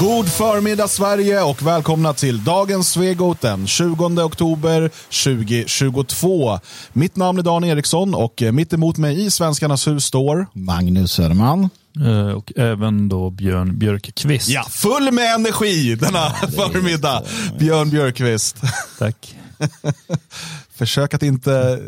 God förmiddag Sverige och välkomna till dagens Svegot den 20 oktober 2022. Mitt namn är Dan Eriksson och mitt emot mig i Svenskarnas hus står Magnus Söderman. Eh, Och även då Björn Björkqvist. Ja, full med energi denna förmiddag. Björn Björkqvist. Tack. Försök att inte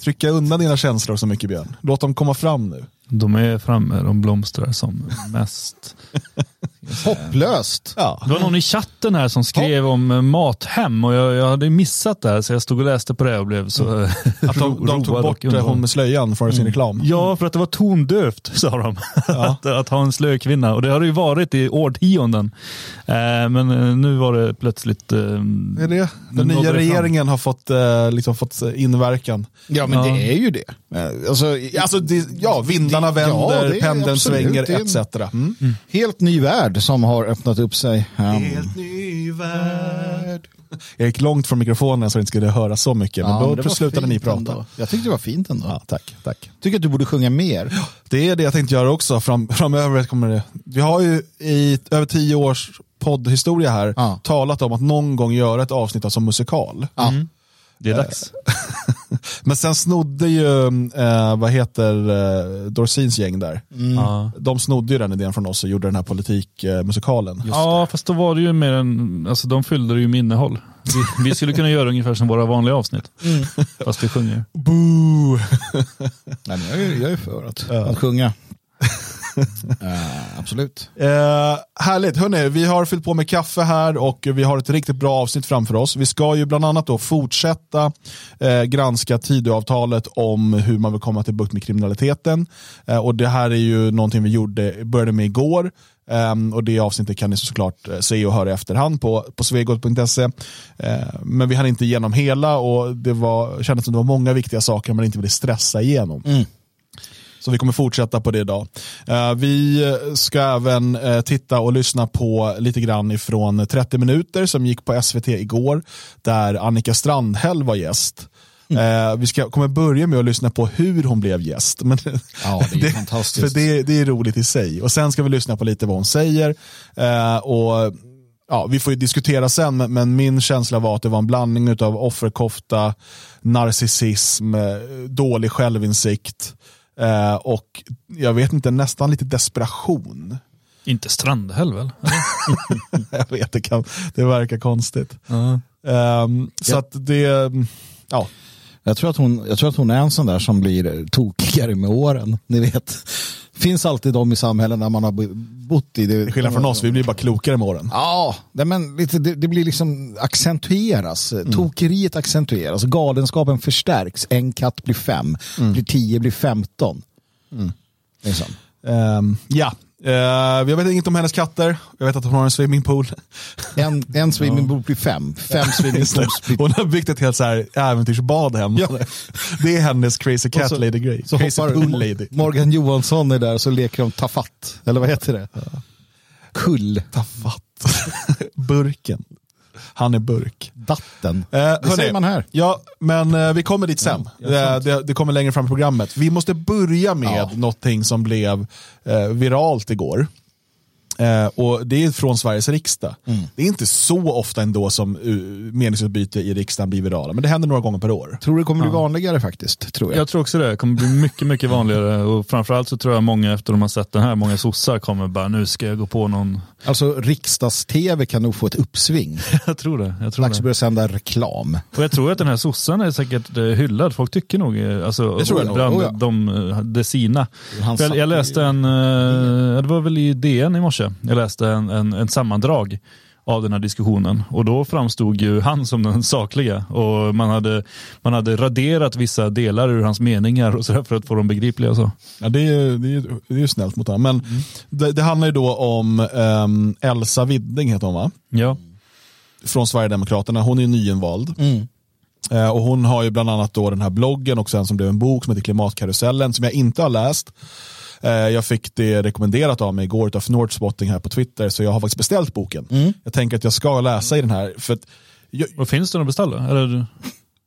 trycka undan dina känslor så mycket Björn. Låt dem komma fram nu. De är framme, de blomstrar som mest. Hopplöst. Ja. Det var någon i chatten här som skrev om eh, Mathem och jag, jag hade missat det här så jag stod och läste på det och blev så Mm. Att de, de tog bort hon med slöjan för sin reklam. Ja, för att det var tondövt sa de. att, att ha en slö kvinna. Och det har det ju varit i årtionden. Eh, men eh, nu var det plötsligt... Eh, Det är det. Den nya regeringen har fått, eh, liksom fått inverkan. Ja, men Ja. det är ju det. Eh, Alltså, Alltså, det, ja, vindarna ja, vänder, är pendeln absolut. svänger en- etc. Mm. helt ny värld som har öppnat upp sig. Um, ny värld. Jag gick långt från mikrofonen så det inte skulle höra så mycket, men ja, då slutade ni prata. ändå. Jag tyckte det var fint ändå. Ja, tack, tack. Tycker att du borde sjunga mer. Det är det jag tänkte göra också fram, framöver. Kommer det. Vi har ju i över tio års poddhistoria här Ja. talat om att någon gång göra ett avsnitt som musikal. Ja. Det är dags. Men sen snodde ju, eh, vad heter eh, Dorsins gäng där. Ja. De snodde ju den idén från oss och gjorde den här politikmusikalen. ja, fast då var det ju mer en... Alltså de fyllde det ju med innehåll. Vi, vi skulle kunna göra ungefär som våra vanliga avsnitt. Fast vi sjunger. Boo! Nej, men jag, är, jag är för att, att sjunga. Eh, absolut. Eh, härligt, hörni, vi har fyllt på med kaffe här och vi har ett riktigt bra avsnitt framför oss. Vi ska ju bland annat då fortsätta eh, granska Tidöavtalet om hur man vill komma till bukt med kriminaliteten. Och det här är ju någonting vi gjorde, började med igår. Ehm, och det avsnittet kan ni såklart se och höra i efterhand på, på svegot.se. Eh, men vi hann inte igenom hela och det var, kändes som det var många viktiga saker man inte ville stressa igenom. Så vi kommer fortsätta på det idag. Eh, vi ska även eh, titta och lyssna på lite grann ifrån 30 minuter som gick på SVT igår där Annika Strandhäll var gäst. Eh, vi ska, kommer börja med att lyssna på hur hon blev gäst. Men Ja, det är fantastiskt. För det, det är roligt i sig. Och Sen ska vi lyssna på lite vad hon säger. Och ja, Vi får ju diskutera sen, men, min känsla var att det var en blandning av offerkofta, narcissism, dålig självinsikt eh, och jag vet inte, nästan lite desperation. Inte Strandhäll väl? jag vet, det, kan, det verkar konstigt. Ehm, så Ja. att det, ja, Jag tror, att hon, jag tror att hon är en sån där som blir tokigare med åren. Ni vet. Finns alltid de i samhällen där man har bo- bott i det. till skillnad från oss, vi blir bara klokare med åren. Ja, men lite, det, det blir liksom accentueras. Tokeriet accentueras. Galenskapen förstärks. En katt blir fem, blir tio, blir femton. Liksom. Ehm, ja, Eh, jag vet inget om hennes katter. Jag vet att hon har en swimmingpool. En, en swimmingpool blir fem, fem swimmingpools blir Hon har byggt ett helt så här äventyrsbad hemma. Ja. Det är hennes crazy cat så- lady grej. Så crazy hoppar pool lady. Morgan Johansson är där och så leker de tafatt. Eller vad heter det? Kull. Tafatt. Burken. Han är burk. Datten. Eh, det hörni, säger man här. Ja, men eh, vi kommer dit sen. Ja, det, sant. det, det kommer längre fram i programmet. Vi måste börja med Ja. någonting som blev eh, viralt igår. Eh, och Det är från Sveriges riksdag. Mm. Det är inte så ofta ändå som uh, meningsutbyte i riksdagen blir virala, men det händer några gånger per år. Tror det kommer bli vanligare faktiskt. Tror jag. Jag tror också det. Det kommer bli mycket, mycket vanligare. Och framförallt så tror jag många efter de har sett den här, många sossar kommer bara, nu ska jag gå på någon. Alltså riksdags-tv kan nog få ett uppsving. Jag tror det. Jag tror Dags att börja sända reklam. Och jag tror att den här sossen är säkert eh, hyllad. Folk tycker nog, eh, alltså, Det tror jag nog. bland Oh ja. de, eh, det sina. Jag, jag läste en, det var väl i DN i morse, jag läste en, en, en sammandrag av den här diskussionen och då framstod ju han som den sakliga och man hade, man hade raderat vissa delar ur hans meningar och sådär för att få dem begripliga så. Ja, det, är, ju- det, är, det är ju snällt mot honom. Men det, det handlar ju då om ehm, Elsa Widding, heter hon va? Ja, Från Sverigedemokraterna. Hon är ju nyinvald. Mm. Eh, och hon har ju bland annat då den här bloggen och sen som blev en bok som heter Klimatkarusellen som jag inte har läst. Eh, jag fick det rekommenderat av mig igår av Nordspotting här på Twitter så jag har faktiskt beställt boken. Jag tänker att jag ska läsa i den här. För att jag, och finns något att beställa? Eller?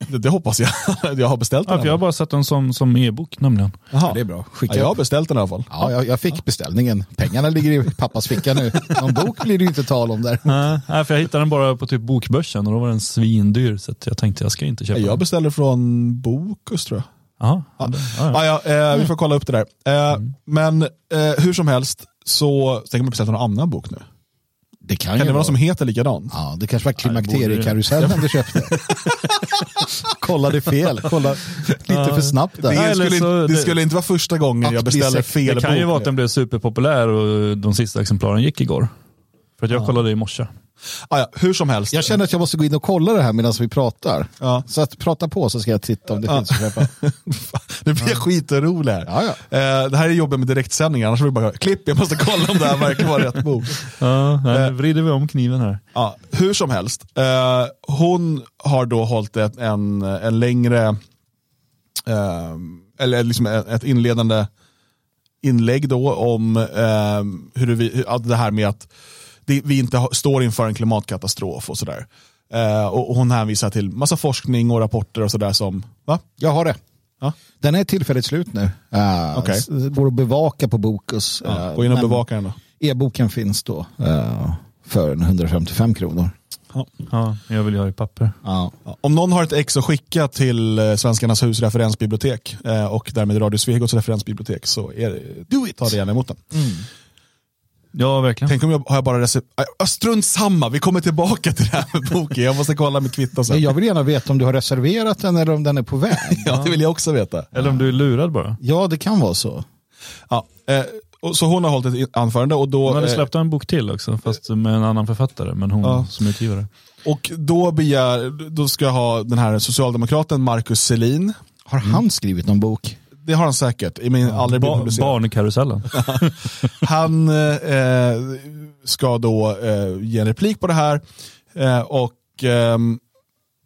Det, det hoppas jag. jag har beställt den. Ja, jag har bara sett den som, som e-bok nämligen. Jaha. Det är bra. Ja, Skicka jag har beställt den i alla fall. Ja, jag, jag fick beställningen. Pengarna ligger i pappas ficka nu. Någon bok blir det ju inte tal om där. Nej, för jag hittade den bara på typ bokbörsen och då var den svindyr så att jag tänkte jag ska inte köpa Jag den. beställde från Bokus tror jag. Jaha, ja. Ja, ja. Ja, ja, eh, vi får kolla upp det där. Eh, Men eh, hur som helst så tänker man beställa någon annan bok nu. Det kan, Kan det vara någon som heter likadant? Ja, det kanske var Ja, det borde klimakteriekarusellen du köpte. Kollade fel. Kolla lite för snabbt Det, där. Eller skulle, inte, det det- skulle inte vara första gången jag beställer fel Det kan ju bok vara att den blev superpopulär och de sista exemplaren gick igår. För att jag kollade i morse. Ah, ja, hur som helst. Jag känner att jag måste gå in och kolla det här medan vi pratar. Ja. Så att prata på så ska jag titta om det finns att nu blir jag skitorolig här. Ja, Eh, det här är jobbigt med direktsändningar, annars vill jag bara klipp, jag måste kolla om det här verkligen var rätt bok. Ja, nu vrider vi om kniven här. Ja, hur som helst, eh, hon har då hållit ett, en, en längre, eh, eller liksom ett inledande inlägg då om eh, hur vi, hur, det här med att det, vi inte har, står inför en klimatkatastrof och sådär. Eh, och, och hon hänvisar till massa forskning och rapporter och sådär som, va? Jag har det. Ja. Den är tillfälligt slut nu. Uh, Okej. Det går att bevaka på Bokus. Ja, Eh, gå in och men bevaka den då. E-boken finns då eh, för en 155 kronor. Ja, jag vill ha i papper. Ja. Om någon har ett ex att skicka till eh, Svenskarnas hus referensbibliotek eh, och därmed Radio Svegots referensbibliotek så är det, Do it. ta det gärna emot den. Ja, verkligen. Tänk om jag har jag bara recept... Ah, strunt samma, vi kommer tillbaka till det här med boken. Jag måste kolla med kvitto sen. Jag vill gärna veta om du har reserverat den eller om den är på väg. Ja, det vill jag också veta. Eller om du är lurad bara. Ja, det kan vara så. Ja, eh, och så hon har hållit ett anförande och då, Hon hade eh, släppt en bok till också, fast med en annan författare, men hon Ja. som utgivare. och då, begär, då ska jag ha den här socialdemokraten Marcus Selin. Har han skrivit någon bok? Det har han säkert, i min aldrig Ba barnkarusellen. Han eh, ska då eh, ge en replik på det här eh, och ehm,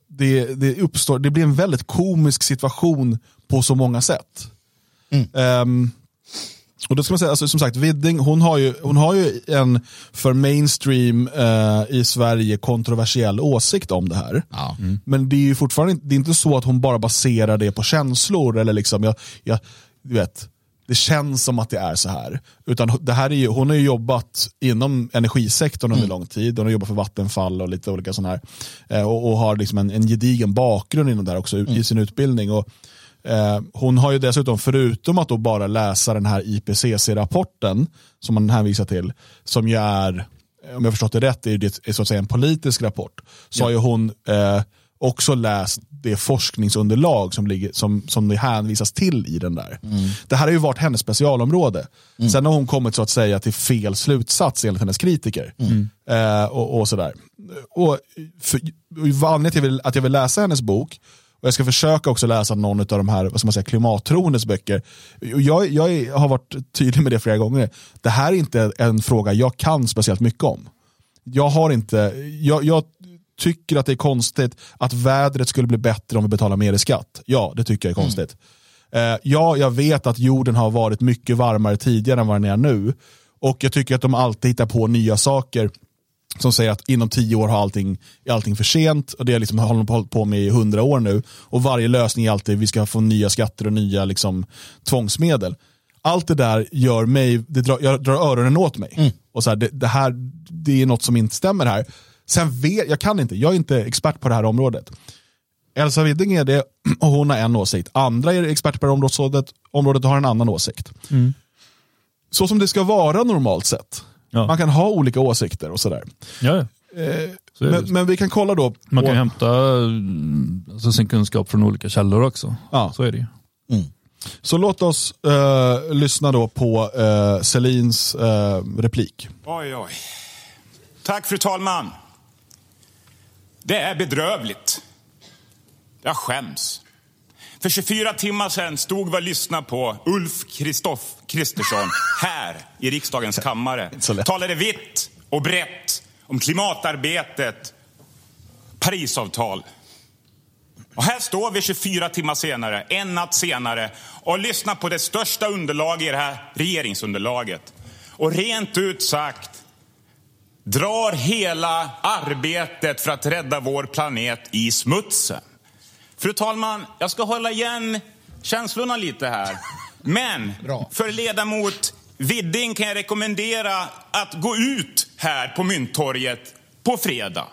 det, det, uppstår, det blir en väldigt komisk situation på så många sätt. Ehm, och då ska man säga, alltså, som sagt, Widding, hon har ju, hon har ju en för mainstream eh, i Sverige kontroversiell åsikt om det här. Ja. Men det är ju fortfarande inte, det är inte så att hon bara baserar det på känslor eller liksom, jag, jag, du vet, det känns som att det är så här. Utan det här är ju, hon har ju jobbat inom energisektorn under lång tid. Hon har jobbat för Vattenfall och lite olika sådana här. Eh, och, och har liksom en, en gedigen bakgrund inom det här också i sin utbildning. Och, hon har ju dessutom, förutom att då bara läsa den här IPCC-rapporten som man hänvisar till, som ju är, om jag förstått det rätt, är det är så att säga en politisk rapport. Så har ju hon eh, också läst det forskningsunderlag som, ligger, som, som det hänvisas till i den där. Det här har ju varit hennes specialområde. Sen har hon kommit så att säga till fel slutsats enligt hennes kritiker. Eh, och, och sådär. Och för, och anledningen till att jag vill läsa hennes bok och jag ska försöka också läsa någon av de här vad man säga, klimattroendets böcker. Jag, jag har varit tydlig med det flera gånger. Det här är inte en fråga jag kan speciellt mycket om. Jag har inte, jag, jag tycker att det är konstigt att vädret skulle bli bättre om vi betalar mer i skatt. Ja, det tycker jag är konstigt. Eh, ja, jag vet att jorden har varit mycket varmare tidigare än vad den är nu. Och jag tycker att de alltid hittar på nya saker som säger att inom tio år har allting, är allting för sent och det liksom, har de hållit på med i hundra år nu. Och varje lösning är alltid vi ska få nya skatter och nya liksom, tvångsmedel. Allt det där gör mig, det drar, jag drar öronen åt mig. Och så här, det, det här, det är något som inte stämmer här. Sen vet, jag kan inte, jag är inte expert på det här området. Elsa Widding är det och hon har en åsikt. Andra är experter på det här området, området och har en annan åsikt. Så som det ska vara normalt sett. Ja. Man kan ha olika åsikter och sådär. Ja, ja. Så. Men, men vi kan kolla då. Man kan på- ju hämta mm, alltså, sin kunskap från olika källor också. Ja. Så är det ju. Så låt oss eh, lyssna då på uh, Selins eh, replik. Oj, oj. Tack, fru talman. Det är bedrövligt. Jag skäms. För 24 timmar sedan stod vi och lyssnade på Ulf Kristoff Kristersson här i riksdagens kammare. Talade vitt och brett om klimatarbetet, Parisavtal. Och här står vi 24 timmar senare, en natt senare och lyssnar på det största underlaget i det här regeringsunderlaget. Och rent ut sagt drar hela arbetet för att rädda vår planet i smutsen. Fru talman, jag ska hålla igen känslorna lite här. Men Bra. för ledamot Widding kan jag rekommendera att gå ut här på Mynttorget på fredag.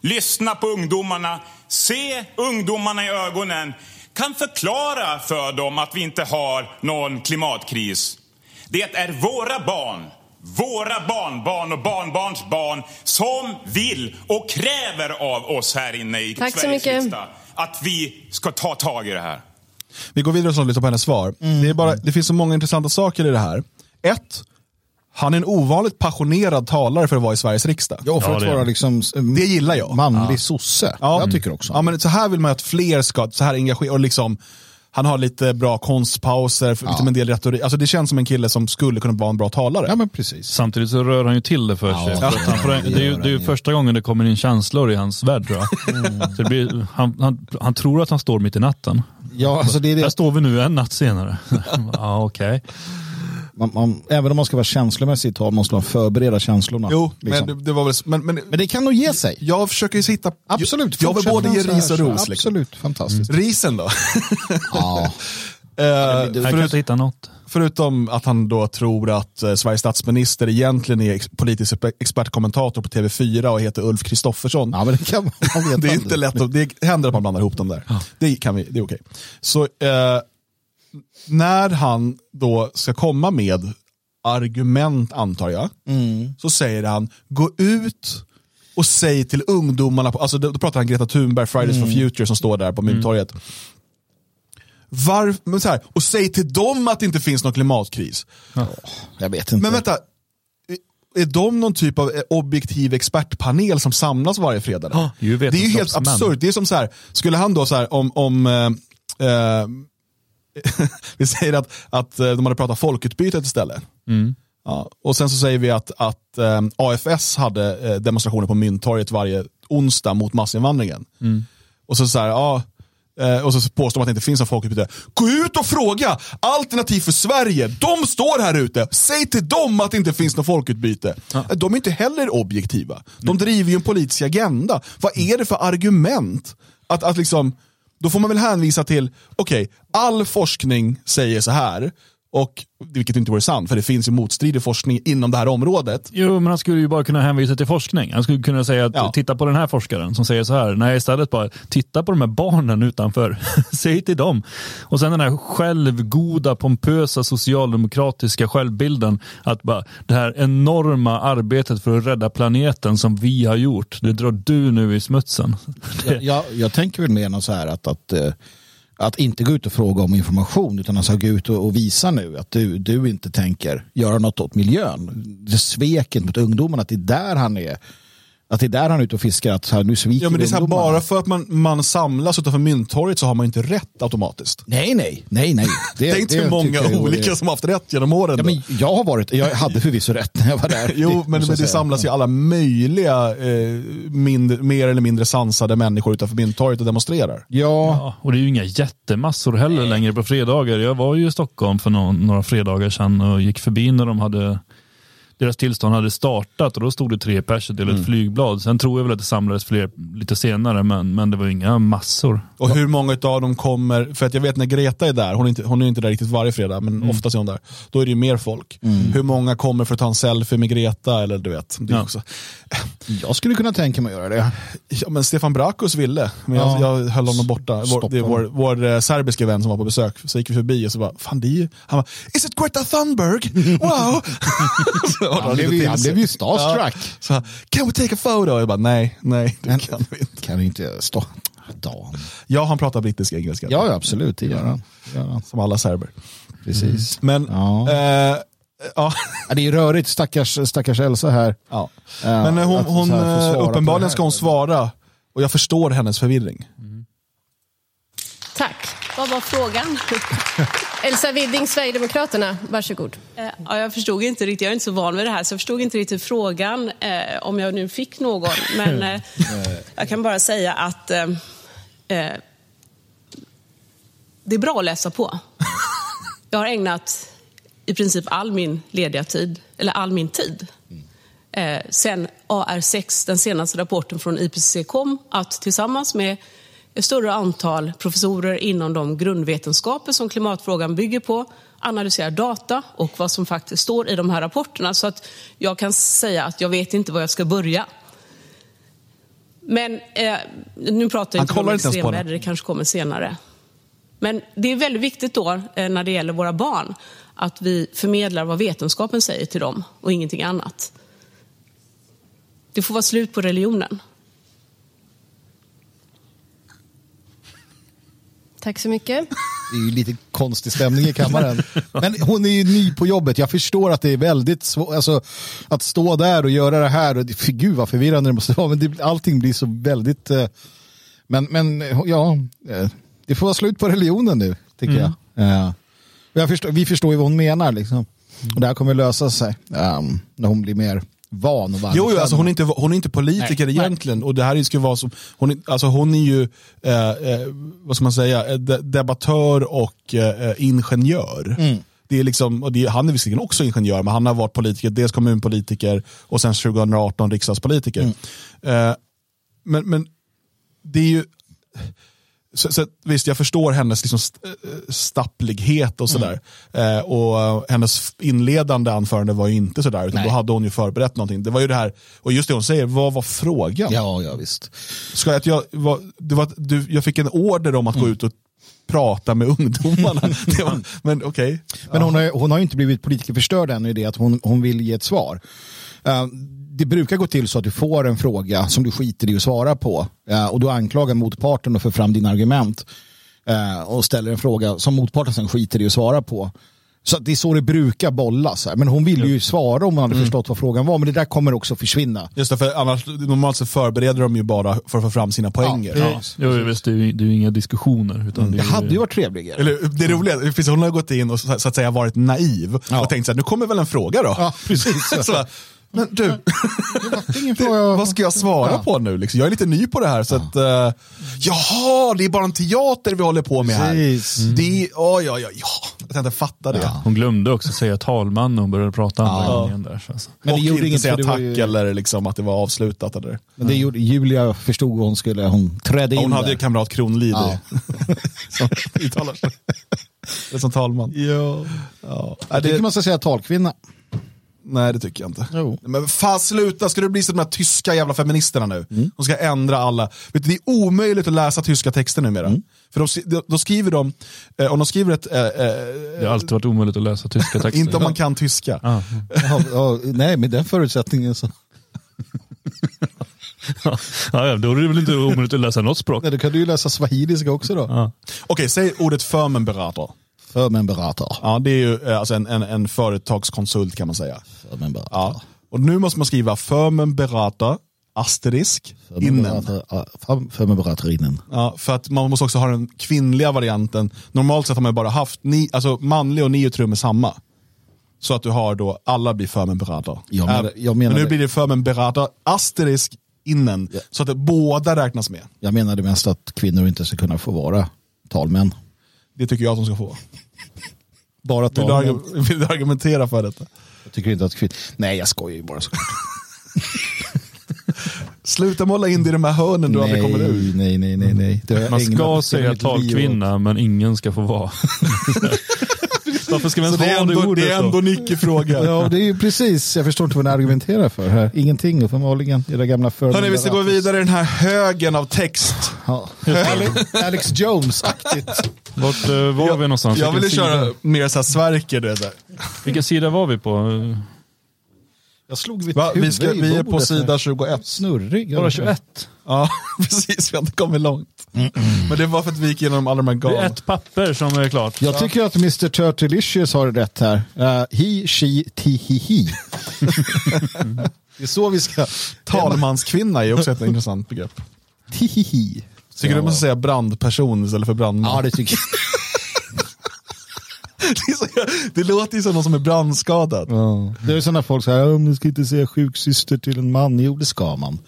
Lyssna på ungdomarna, se ungdomarna i ögonen, kan förklara för dem att vi inte har någon klimatkris. Det är våra barn, våra barnbarn och barnbarns barn som vill och kräver av oss här inne i Tack så Sveriges mycket. riksdag att vi ska ta tag i det här. Vi går vidare och lyssnar på hennes svar. Det, är bara, det finns så många intressanta saker i det här. Ett, han är en ovanligt passionerad talare för att vara i Sveriges riksdag. Ja, för Ja, att det vara liksom Det gillar jag. manlig sosse. Jag tycker också. Ja, men så här vill man att fler ska, så här engagera och liksom han har lite bra konstpauser, för liksom en del retorik. Alltså det känns som en kille som skulle kunna vara en bra talare. Ja, men precis. Samtidigt så rör han ju till det för Ja, sig. ja. Han får, det är ju, det är ju första gången det kommer in känslor i hans värld tror jag. Så det blir, han, han, han tror att han står mitt i natten. Ja, alltså det är Där det. står vi nu en natt senare. ja, okej. Man, man, även om man ska vara känslomässig i tal måste man förbereda känslorna. Jo, liksom. men det, det var väl, men, men, men det kan nog ge sig. jag försöker ju hitta, Absolut. jag vill både ge ris och ros. Liksom. Absolut, fantastiskt. Risen då? Ja. Eh, Jag kan inte hitta något. Förutom att han då tror att eh, Sveriges statsminister egentligen är ex, politisk exper- expertkommentator på TV4 och heter Ulf Kristoffersson. ja, men det kan man det är inte lätt, att, det händer att man blandar ihop dem där. Det, kan vi, det är okej. Så eh, när han då ska komma med argument, antar jag, så säger han, gå ut och säg till ungdomarna, på, alltså då, då pratar han Greta Thunberg, Fridays for Future som står där på Mynttorget. Var, men så här, och säg till dem att det inte finns någon klimatkris. Jag vet inte. Men vänta, är de någon typ av eh, objektiv expertpanel som samlas varje fredag? Ja, det är ju det är ju helt absurt. Det är som så här, skulle han då så här om, om eh, eh, vi säger att, att eh, de hade pratat folkutbytet istället. Ja, och sen så säger vi att, att eh, AFS hade eh, demonstrationer på Mynttorget varje onsdag mot massinvandringen. Och så så här, ja, eh, och så påstår man att det inte finns någon folkutbyte. Gå ut och fråga Alternativ för Sverige. De står här ute. Säg till dem att det inte finns något folkutbyte. De är inte heller objektiva. De driver ju en politisk agenda. Vad är det för argument? Att, att liksom, då får man väl hänvisa till, okej, all forskning säger så här. Och, vilket inte vore sant, för det finns ju motstridig forskning inom det här området. Jo, men han skulle ju bara kunna hänvisa till forskning. Han skulle kunna säga att Ja. titta på den här forskaren som säger så här. Nej, istället bara titta på de här barnen utanför. Säg till dem. Och sen den här självgoda, pompösa socialdemokratiska självbilden. Att bara det här enorma arbetet för att rädda planeten som vi har gjort. Det drar du nu i smutsen. jag, jag, jag tänker väl mer något så här att, att, eh, att inte gå ut och fråga om information utan alltså gå ut och, och visa nu att du, du inte tänker göra något åt miljön. Det sveket mot ungdomarna, att det är där han är. Att det är där han är ute och fiskar, att här, nu sviker Ja, men det är så här, bara för att man, man samlas utanför Mynttorget så har man inte rätt automatiskt. Nej, nej, nej, nej. Det, Tänk det hur många olika som har haft rätt genom åren. Ja, men jag har varit, jag hade förvisso rätt när jag var där. Jo, Det men, men det samlas ju alla möjliga eh, mindre, mer eller mindre sansade människor utanför Mynttorget och demonstrerar. Ja, Ja, och det är ju inga jättemassor heller längre på fredagar. Jag var ju i Stockholm för nå- några fredagar sedan och gick förbi när de hade deras tillstånd hade startat och då stod det tre pers och delade ett flygblad. Sen tror jag väl att det samlades fler lite senare men, men det var inga massor. Och hur många av dem kommer, för att jag vet när Greta är där, hon är inte, hon är inte där riktigt varje fredag, men oftast är hon där. Då är det ju mer folk. Hur många kommer för att ta en selfie med Greta? Eller du vet. Det Ja. också, jag skulle kunna tänka mig att göra det. ja, men Stefan Brakus ville, men jag, Ja. jag höll honom borta. Vår, det är vår, vår eh, serbiska vän som var på besök. Så gick vi förbi och så bara, fan det är ju, han bara, is it Greta Thunberg? Wow! Han blev ju, han blev ju starstruck. Ja. Så, can we take a photo? Jag bara, nej, nej, det Men- kan vi inte. Kan du inte stå... Dan. Ja, han pratar brittisk engelska. Ja, ja, absolut, det gör han. Som alla serber. Precis. Men, Ja. eh, ja. Ja, det är rörigt, stackars, stackars Elsa här. ja. Men eh, hon, att hon eh, uppenbarligen här. ska hon svara. Och jag förstår hennes förvirring. Tack. Vad var frågan? Elsa Widding, Sverigedemokraterna. Varsågod. Eh, Ja, jag förstod inte riktigt, jag är inte så van vid det här, så jag förstod inte riktigt frågan, eh, om jag nu fick någon. Men eh, jag kan bara säga att eh, eh, det är bra att läsa på. Jag har ägnat i princip all min lediga tid, eller all min tid, eh, sen AR6, den senaste rapporten från IPCC kom, att tillsammans med ett större antal professorer inom de grundvetenskaper som klimatfrågan bygger på, analyserar data och vad som faktiskt står i de här rapporterna. Så att jag kan säga att jag vet inte var jag ska börja. Men eh, nu pratar jag Han inte om extremväder, det kanske kommer senare. Men det är väldigt viktigt då eh, när det gäller våra barn att vi förmedlar vad vetenskapen säger till dem och ingenting annat. Det får vara slut på religionen. Tack så mycket. Det är ju lite konstig stämning i kammaren. Men hon är ju ny på jobbet. Jag förstår att det är väldigt svårt. Alltså, att stå där och göra det här. Och, det- gud vad förvirrande det måste vara. Men det, allting blir så väldigt... eh, men, men ja, eh, det får vara slut på religionen nu, tycker jag. Eh, och jag förstår, vi förstår ju vad hon menar. Liksom. Och det här kommer lösa sig ehm, när hon blir mer van och varm. Jo, jo alltså hon, är inte, hon är inte politiker Nej, egentligen. Och det här ska vara som, hon, är, alltså hon är ju, eh, eh, vad ska man säga, eh, de, debattör och eh, ingenjör. Det är liksom, och det är, han är visserligen också ingenjör, men han har varit politiker, dels kommunpolitiker och sen 2018 riksdagspolitiker. Eh, men, men det är ju, så, så, visst, jag förstår hennes liksom st- eh, stapplighet och sådär. Eh, och hennes inledande anförande var ju inte sådär, utan Nej. då hade hon ju förberett någonting. Det var ju det här, och just det hon säger, vad var frågan? Ja, ja visst. Ska jag, jag, var, det var, du, jag fick en order om att Mm. gå ut och prata med ungdomarna. var, men okej. Men hon, har, hon har ju inte blivit politikerförstörd ännu i det att hon, hon vill ge ett svar. Eh, det brukar gå till så att du får en fråga som du skiter i att svara på eh, och du anklagar motparten och för fram dina argument eh, och ställer en fråga som motparten sen skiter i att svara på. Så att det är så det brukar bollas. Men hon ville ju svara om hon hade förstått vad frågan var. Men det där kommer också försvinna. Just det, för annars, normalt så förbereder de ju bara för att få fram sina poänger. Ja, Jo, visst, det är ju det är ju inga diskussioner. Utan det Det är hade ju varit trevligare. Eller, det roliga, det finns, hon har gått in och så, att säga varit naiv Ja. och tänkt så här, nu kommer väl en fråga då. Ja, precis. så, men du, det, vad ska jag svara Ja. på nu? Liksom? Jag är lite ny på det här. Så att, eh, jaha, det är bara en teater vi håller på med här. Precis. Det oj, oj, oj, ja. Jag tänkte fatta det. Hon glömde också säga talman när hon började prata andra Ja. gången. Där, så alltså. Men och det gjorde inte säga tack ju- eller liksom att det var avslutat. Eller. Men det gjorde, Julia förstod hon skulle. Hon trädde in Hon hade där. ju kamrat Kronlid Ja. som uttalar sig. Det är som talman. Ja. Ja. Jag tycker det, man ska säga talkvinna. Nej, det tycker jag inte. Jo. Men fan sluta, ska du bli som de här tyska jävla feministerna nu? Mm. De ska ändra alla. Vet du, det är omöjligt att läsa tyska texter numera. Mm. För de, de, då skriver de, eh, om de skriver ett, eh, eh, Det har alltid varit omöjligt att läsa tyska texter. inte om man kan tyska. Ja. Ja, ja, nej, med den förutsättningen så. Ja, ja, då är det väl inte omöjligt att läsa något språk. Nej, då kan du ju läsa swahiliska också då. Ja. Okej, säg ordet förmenberater. För men berater. Ja, det är ju eh, alltså en, en, en företagskonsult kan man säga. För men berater. Ja. Och nu måste man skriva förmenberater, asterisk, För men innen. men beratarinnen. Ja, för att man måste också ha den kvinnliga varianten. Normalt sett har man bara haft, ni, alltså manlig och neutrum är samma. Så att du har då, alla blir förmenberater. Jag menar- jag menar men nu blir det förmenberater, asterisk, innen. Ja. Så att det, båda räknas med. Jag menade mest att kvinnor inte ska kunna få vara talmän. Det tycker jag att de ska få. Bara talmän. vill du argumentera för detta? Jag tycker inte att kvinnor... Nej, jag skojar ju bara såklart. Sluta måla in dig i de här hörnen du aldrig kommer ur. nej, nej, nej, nej. Det har jag Man ska säga talkvinna, men ingen ska få vara. Varför ska vi ens det är ha det ändå, ordet det är då? ändå en icke-fråga. Ja, det är ju precis. Jag förstår inte vad ni argumenterar för här. Ingenting uppenbarligen. Era gamla för. Hörni, vi ska gå vidare i den här högen av text. Ja. Alex- Jones-aktigt. Vart eh, var vi någonstans? Jag Vilken ville köra mer så här Sverker. Du vet. Vilken sida var vi på? Jag slog vid Va? Vi, huvudet ska, i vi är på bordet här. sida 21. Snurrig. Bara 21? Ja, precis. Vi har inte kommit långt. Men det var för att vi gick igenom alla de här Det är ett papper som är klart. Jag tycker att Mr. Turtlicious har rätt här. Uh, he, she, ti, he, he. det är så vi ska... Talmanskvinna är också ett intressant begrepp. Ti, he, he. Tycker du måste säga brandperson istället för brandman? Ja, det tycker jag. det, är så, det låter ju som någon som är brandskadad. Ja. Det är sådana folk som säger, man ska inte säga sjuksyster till en man. Jo, det ska man.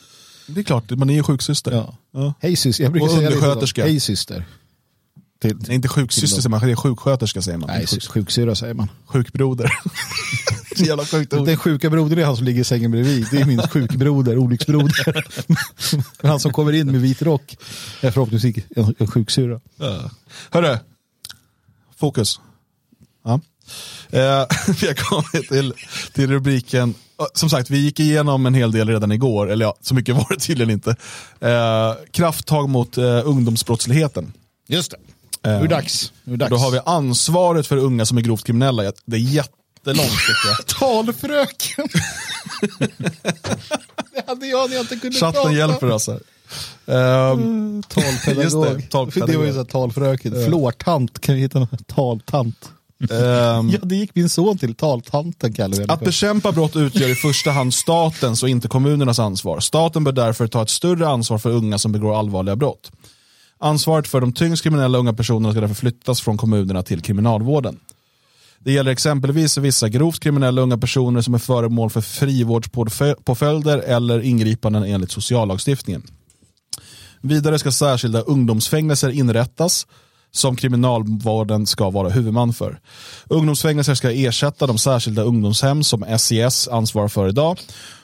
Det är klart, man är ju sjuksyster. Ja. Ja. Hej syster. Jag brukar Och säga till undersköterska. Hej syster. Till, Nej, inte sjuksyster säger man, det är sjuksköterska säger man. nej, sjuksyrra säger man. Sjukbroder. Så jävla sjukt ord. Den sjuka brodern är han som ligger i sängen bredvid. Det är min sjukbroder, olycksbroder. Men han som kommer in med vit rock är förhoppningsvis en, en sjuksyrra. Hörru, fokus. Ja. Eh, vi har kommit till, till rubriken. Som sagt, vi gick igenom en hel del redan igår, eller ja, så mycket var det tydligen inte. Eh, krafttag mot eh, ungdomsbrottsligheten. Just det. Nu är det dags. Det dags. Då har vi ansvaret för unga som är grovt kriminella. Det är jättelångt tycker. Talfröken. det hade jag när jag inte kunde Chatten hjälper oss här. Ehm, Talpedagog. Det, det, talpedagog. var ju så talfröken. Flårtant, kan vi hitta något? Taltant. Ehm, Ja, det gick min son till. Taltanten kallar vi Att bekämpa brott utgör i första hand statens och inte kommunernas ansvar. Staten bör därför ta ett större ansvar för unga som begår allvarliga brott. Ansvaret för de tyngst kriminella unga personerna ska därför flyttas från kommunerna till kriminalvården. Det gäller exempelvis vissa grovt kriminella unga personer som är föremål för frivårdspåföljder eller ingripanden enligt sociallagstiftningen. Vidare ska särskilda ungdomsfängelser inrättas som kriminalvården ska vara huvudman för. Ungdomsfängelser ska ersätta de särskilda ungdomshem som SES ansvarar för idag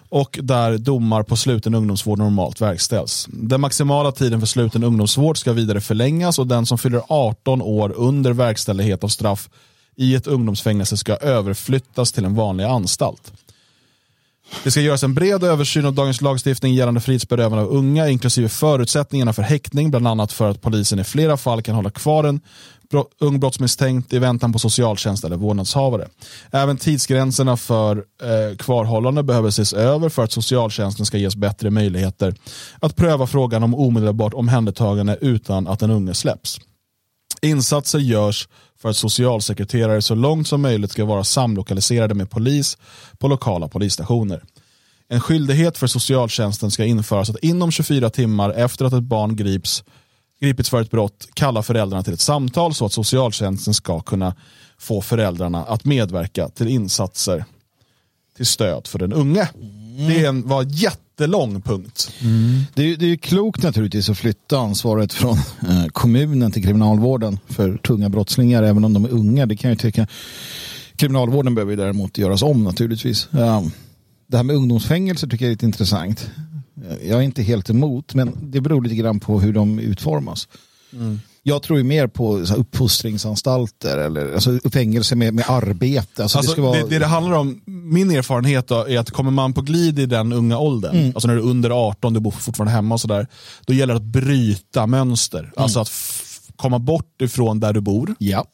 och där domar på sluten ungdomsvård normalt verkställs. Den maximala tiden för sluten ungdomsvård ska vidare förlängas och den som fyller 18 år under verkställighet av straff i ett ungdomsfängelse ska överflyttas till en vanlig anstalt. Det ska göras en bred översyn av dagens lagstiftning gällande frihetsberövande av unga, inklusive förutsättningarna för häktning, bland annat för att polisen i flera fall kan hålla kvar en ung brottsmisstänkt i väntan på socialtjänst eller vårdnadshavare. Även tidsgränserna för eh, kvarhållande behöver ses över för att socialtjänsten ska ges bättre möjligheter att pröva frågan om omedelbart omhändertagande utan att den unge släpps. Insatser görs för att socialsekreterare så långt som möjligt ska vara samlokaliserade med polis på lokala polisstationer. En skyldighet för socialtjänsten ska införas att inom 24 timmar efter att ett barn grips, gripits för ett brott kalla föräldrarna till ett samtal så att socialtjänsten ska kunna få föräldrarna att medverka till insatser till stöd för den unge. Det är en, var jätte jättelång punkt. Det, är, det är klokt naturligtvis att flytta ansvaret från eh, kommunen till kriminalvården för tunga brottslingar, även om de är unga. Det kan jag tycka. Kriminalvården behöver ju däremot göras om naturligtvis. Ja, det här med ungdomsfängelser tycker jag är lite intressant. Jag är inte helt emot, men det beror lite grann på hur de utformas. Jag tror ju mer på så här, uppfostringsanstalter eller alltså, fängelse med, med arbete. Alltså, Alltså, det, vara... det, det det handlar om, min erfarenhet då, är att kommer man på glid i den unga åldern, Mm. alltså när du är under 18, du bor fortfarande hemma och sådär, då gäller det att bryta mönster. Mm. Alltså att komma bort ifrån där du bor. Ja.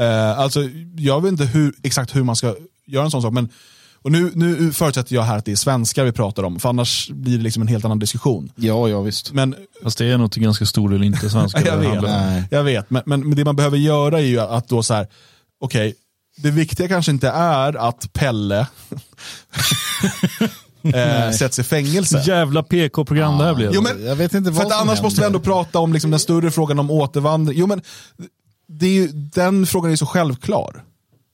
Eh, alltså, jag vet inte hur, exakt hur man ska göra en sån sak, men och nu, nu förutsätter jag här att det är svenskar vi pratar om, för annars blir det liksom en helt annan diskussion. ja, ja visst. Men Fast det är nog till ganska stor del inte svenska. jag vet. Nej. jag vet. Men, men det man behöver göra är ju att då så här, okej, det viktiga kanske inte är att Pelle eh, sätts i fängelse. Jävla PK-program det här blev. Jo, men, Jag vet inte för vad att som annars måste vi händer. ändå prata om liksom den större frågan om återvandring. Jo, men det är ju, den frågan är så självklar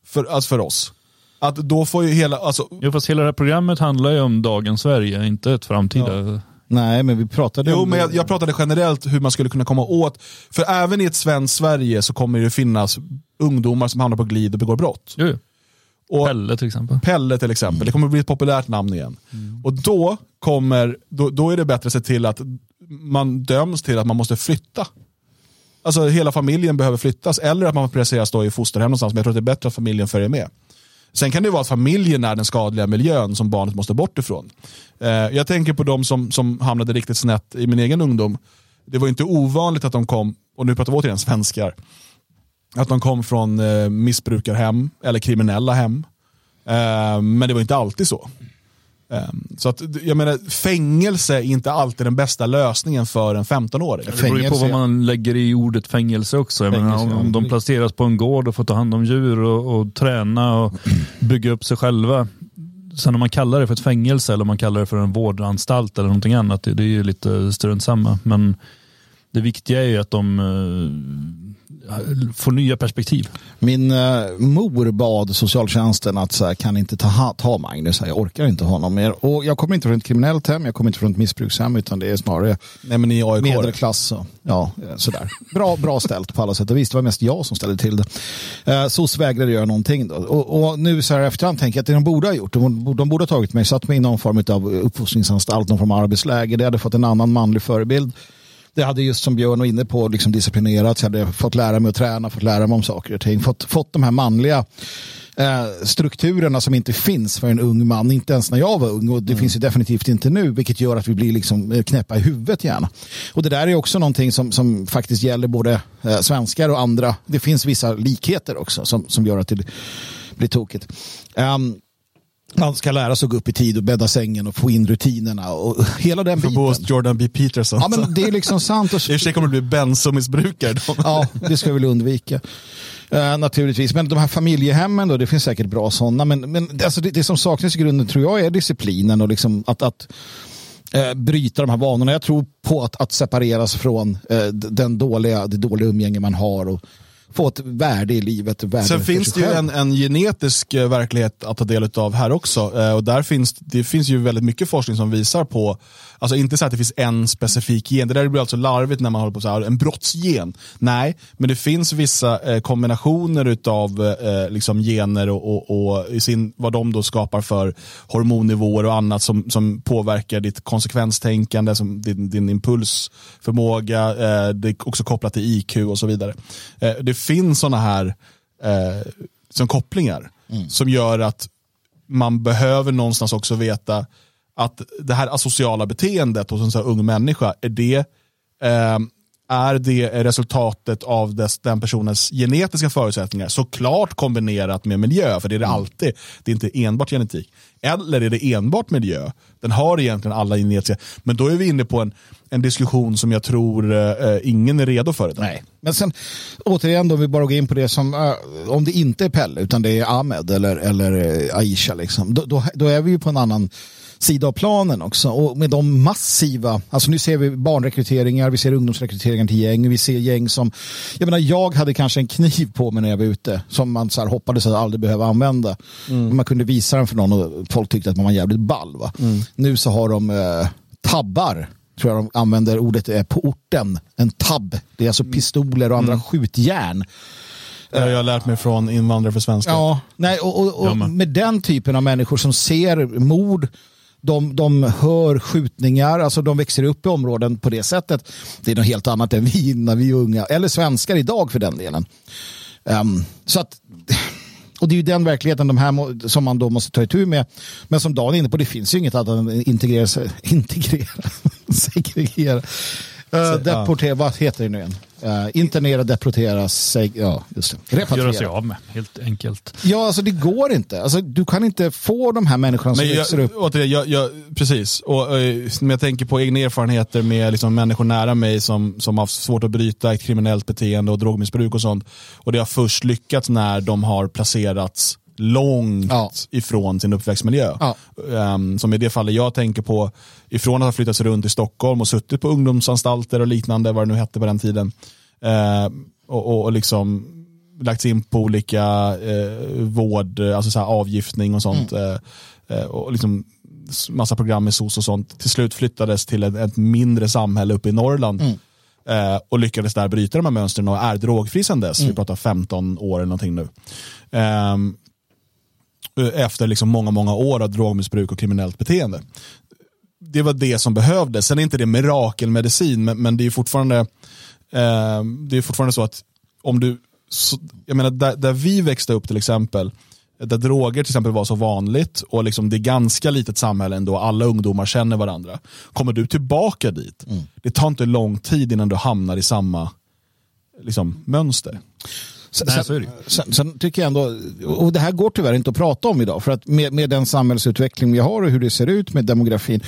för, alltså för oss. Att då får ju hela, alltså, Jo, fast hela det här programmet handlar ju om dagens Sverige, inte ett framtida. Nej, men vi pratade Jo, om... men jag, jag pratade generellt hur man skulle kunna komma åt, för även i ett svenskt Sverige så kommer det finnas ungdomar som hamnar på glid och begår brott. Jo, jo. Och Pelle till exempel. Pelle till exempel, det kommer bli ett populärt namn igen. Och då, kommer, då, då är det bättre att se till att man döms till att man måste flytta. Alltså hela familjen behöver flyttas, eller att man placeras då i fosterhem någonstans, men jag tror att det är bättre att familjen följer med. Sen kan det vara att familjen är den skadliga miljön som barnet måste bort ifrån. Eh, jag tänker på de som, som hamnade riktigt snett i min egen ungdom. Det var inte ovanligt att de kom, och nu pratar vi återigen svenskar, att de kom från eh, missbrukarhem eller kriminella hem. Eh, men det var inte alltid så. Eh, så att, jag menar, fängelse är inte alltid den bästa lösningen för en 15-åring. Det beror ju på vad man lägger i ordet fängelse också. Jag menar, Fängelse, om, ja. om de placeras på en gård och får ta hand om djur och, och träna och bygga upp sig själva. Sen om man kallar det för ett fängelse eller om man kallar det för en vårdanstalt eller någonting annat, det, det är ju lite strunt samma. Men det viktiga är ju att de, får nya perspektiv. Min uh, mor bad socialtjänsten att så här, kan inte ta, ta Magnus, jag orkar inte honom mer. Och jag kommer inte från ett kriminellt hem, jag kommer inte från ett missbrukshem, utan det är snarare Nej, men ni är AIK. medelklass. Och, ja, sådär. Bra, bra ställt på alla sätt och vis. Det var mest jag som ställde till det. Uh, SOS vägrade göra någonting. Då. Och, och nu så här efterhand tänker jag att det de borde ha gjort, de, de borde ha tagit mig, satt mig i någon form av uppfostringsanstalt, någon form av arbetsläger. Det hade fått en annan manlig förebild det hade just som Björn var inne på liksom disciplinerats. Jag hade fått lära mig att träna, fått lära mig om saker och ting. Fått, fått de här manliga eh, strukturerna som inte finns för en ung man. Inte ens när jag var ung och det mm. finns ju definitivt inte nu. Vilket gör att vi blir liksom eh, knäppa i huvudet gärna. Och det där är också någonting som, som faktiskt gäller både eh, svenskar och andra. Det finns vissa likheter också som, som gör att det blir tokigt. Um, man ska lära sig att gå upp i tid och bädda sängen och få in rutinerna och hela den biten. För Jordan B. Peterson. Ja, men det är liksom sant. I och för sig kommer du bli bensomissbrukare. ja, det ska jag väl undvika. Uh, naturligtvis, men de här familjehemmen då, det finns säkert bra sådana. Men, men alltså det, det, som saknas i grunden tror jag är disciplinen och liksom att, att uh, bryta de här vanorna. Jag tror på att, att separeras från uh, den dåliga, det dåliga umgänge man har och få ett värde i livet. Värde Sen finns det ju en, en, genetisk eh, verklighet att ta del av här också. Eh, och där finns, det finns ju väldigt mycket forskning som visar på, alltså inte så att det finns en specifik gen, det där blir alltså larvigt när man håller på så här, en brottsgen. Nej, men det finns vissa eh, kombinationer av eh, liksom gener och, och, och, i sin, vad de då skapar för hormonnivåer och annat som, som påverkar ditt konsekvenstänkande, som din, din impulsförmåga, eh, det är också kopplat till IQ och så vidare. Eh, det finns sådana här eh, som kopplingar mm. som gör att man behöver någonstans också veta att det här asociala beteendet hos en så ung människa, är det, eh, är det resultatet av dess, den personens genetiska förutsättningar? Såklart kombinerat med miljö, för det är det mm. alltid. Det är inte enbart genetik. Eller är det enbart miljö? Den har egentligen alla genetiska, men då är vi inne på en, en diskussion som jag tror eh, ingen är redo för. Nej. Men sen återigen då, vi bara går in på det som, uh, om det inte är Pelle utan det är Ahmed eller, eller uh, Aisha, liksom, då, då, då, är vi ju på en annan sida av planen också. Och med de massiva, alltså nu ser vi barnrekryteringar, vi ser ungdomsrekryteringar till gäng, vi ser gäng som, jag menar jag hade kanske en kniv på mig när jag var ute som man så här hoppades att aldrig behöva använda. Mm. Man kunde visa den för någon och folk tyckte att man var jävligt ball. Va? Mm. Nu så har de eh, tabbar tror jag de använder ordet eh, på orten, en tabb. Det är alltså pistoler och andra mm. skjutjärn. Det har jag lärt mig från invandrare för svenskar. Ja, nej, och, och, och med den typen av människor som ser mord, de, de hör skjutningar, alltså de växer upp i områden på det sättet. Det är något helt annat än vi när vi är unga, eller svenskar idag för den delen. Um, så att, och det är ju den verkligheten de här som man då måste ta itu med. Men som Dan är inne på, det finns ju inget annat än integrera, integrera segregera. Uh, deportera, vad heter det nu igen? Uh, internera, deportera, seg, ja, just det. Repatriera. Göra sig av med, helt enkelt. Ja, alltså det går inte. Alltså, du kan inte få de här människorna som Men växer upp. Återigen, jag, jag, precis, och uh, jag tänker på egna erfarenheter med liksom, människor nära mig som, som har svårt att bryta ett kriminellt beteende och drogmissbruk och sånt. Och det har först lyckats när de har placerats långt ja. ifrån sin uppväxtmiljö. Ja. Um, som i det fallet jag tänker på, ifrån att ha flyttats runt i Stockholm och suttit på ungdomsanstalter och liknande, vad det nu hette på den tiden. Uh, och, och, och liksom lagts in på olika uh, vård, alltså så avgiftning och sånt. Mm. Uh, och liksom massa program med SOS och sånt. Till slut flyttades till ett, ett mindre samhälle uppe i Norrland. Mm. Och lyckades där bryta de här mönstren och är drogfri sedan dess. Mm. Vi pratar 15 år eller någonting nu. Um, efter liksom många, många år av drogmissbruk och kriminellt beteende. Det var det som behövdes. Sen är inte det mirakelmedicin, men, men det är fortfarande eh, det är fortfarande så att om du, så, jag menar där, där, vi växte upp till exempel, där droger till exempel var så vanligt och liksom det är ganska litet samhälle ändå, alla ungdomar känner varandra. Kommer du tillbaka dit, mm. det tar inte lång tid innan du hamnar i samma liksom, mönster. Sen, Nej, sen, sen, tycker jag ändå, och det här går tyvärr inte att prata om idag, för att med, med den samhällsutveckling vi har och hur det ser ut med demografin.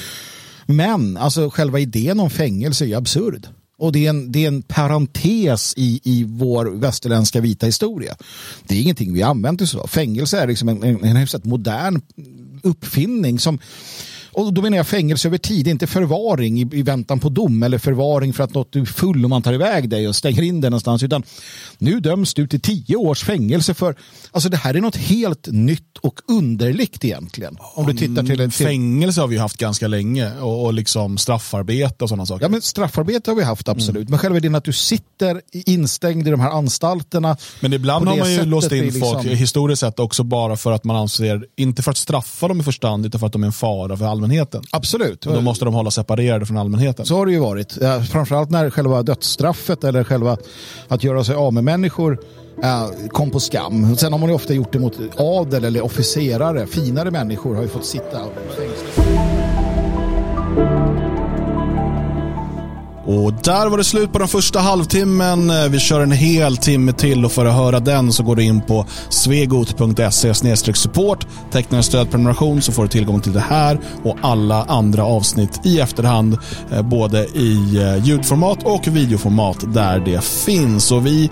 Men alltså själva idén om fängelse är absurd. Och det är en, det är en parentes i, i vår västerländska vita historia. Det är ingenting vi använt oss av. Fängelse är liksom en, en, en hyfsat modern uppfinning som Och då menar jag fängelse över tid, inte förvaring i, i väntan på dom eller förvaring för att något är full och man tar iväg dig och stänger in dig någonstans. Utan nu döms du till tio års fängelse för, alltså det här är något helt nytt och underligt egentligen. Om du tittar till en till, Fängelse har vi haft ganska länge och, och liksom straffarbete och sådana saker. Ja, men straffarbete har vi haft absolut. Men själva idén att du sitter instängd i de här anstalterna. Men ibland har man ju låst in liksom- folk historiskt sett också bara för att man anser, inte för att straffa dem i första hand, utan för att de är en fara för allmänheten. Absolut. Och då måste de hålla separerade från allmänheten. Så har det ju varit. Framförallt när själva dödsstraffet eller själva att göra sig av med människor kom på skam. Sen har man ju ofta gjort det mot adel eller officerare. Finare människor har ju fått sitta och Och där var det slut på den första halvtimmen. Eh, vi kör en hel timme till och för att höra den så går du in på svegot.se support. Teckna en stödprenumeration så får du tillgång till det här och alla andra avsnitt i efterhand. Eh, både i eh, ljudformat och videoformat där det finns. Och vi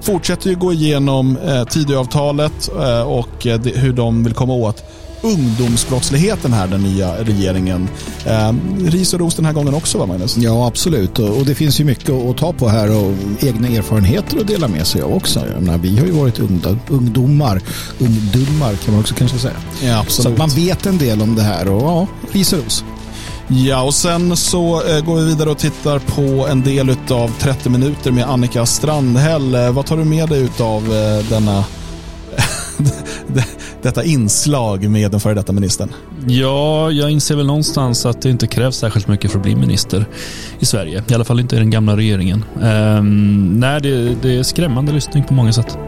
fortsätter ju gå igenom Tidöavtalet och hur de vill komma åt ungdomsbrottsligheten här, den nya regeringen. Eh, ris och ros den här gången också va Magnus? Ja, absolut. Och och det finns ju mycket att ta på här och egna erfarenheter att dela med sig av också. Menar, vi har ju varit ungdom, ungdomar, ungdomar kan man också kanske säga. Ja, Så att man vet en del om det här och ja, ris och ros. Ja, och sen så eh, går vi vidare och tittar på en del av 30 minuter med Annika Strandhäll. Eh, vad tar du med dig av eh, denna detta inslag med den före detta ministern? Ja, jag inser väl någonstans att det inte krävs särskilt mycket för att bli minister i Sverige. I alla fall inte i den gamla regeringen. Ehm, nej, det, det är skrämmande lyssning på många sätt.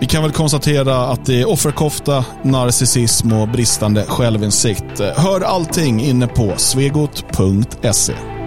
Vi kan väl konstatera att det är offerkofta, narcissism och bristande självinsikt. Hör allting inne på svegot.se.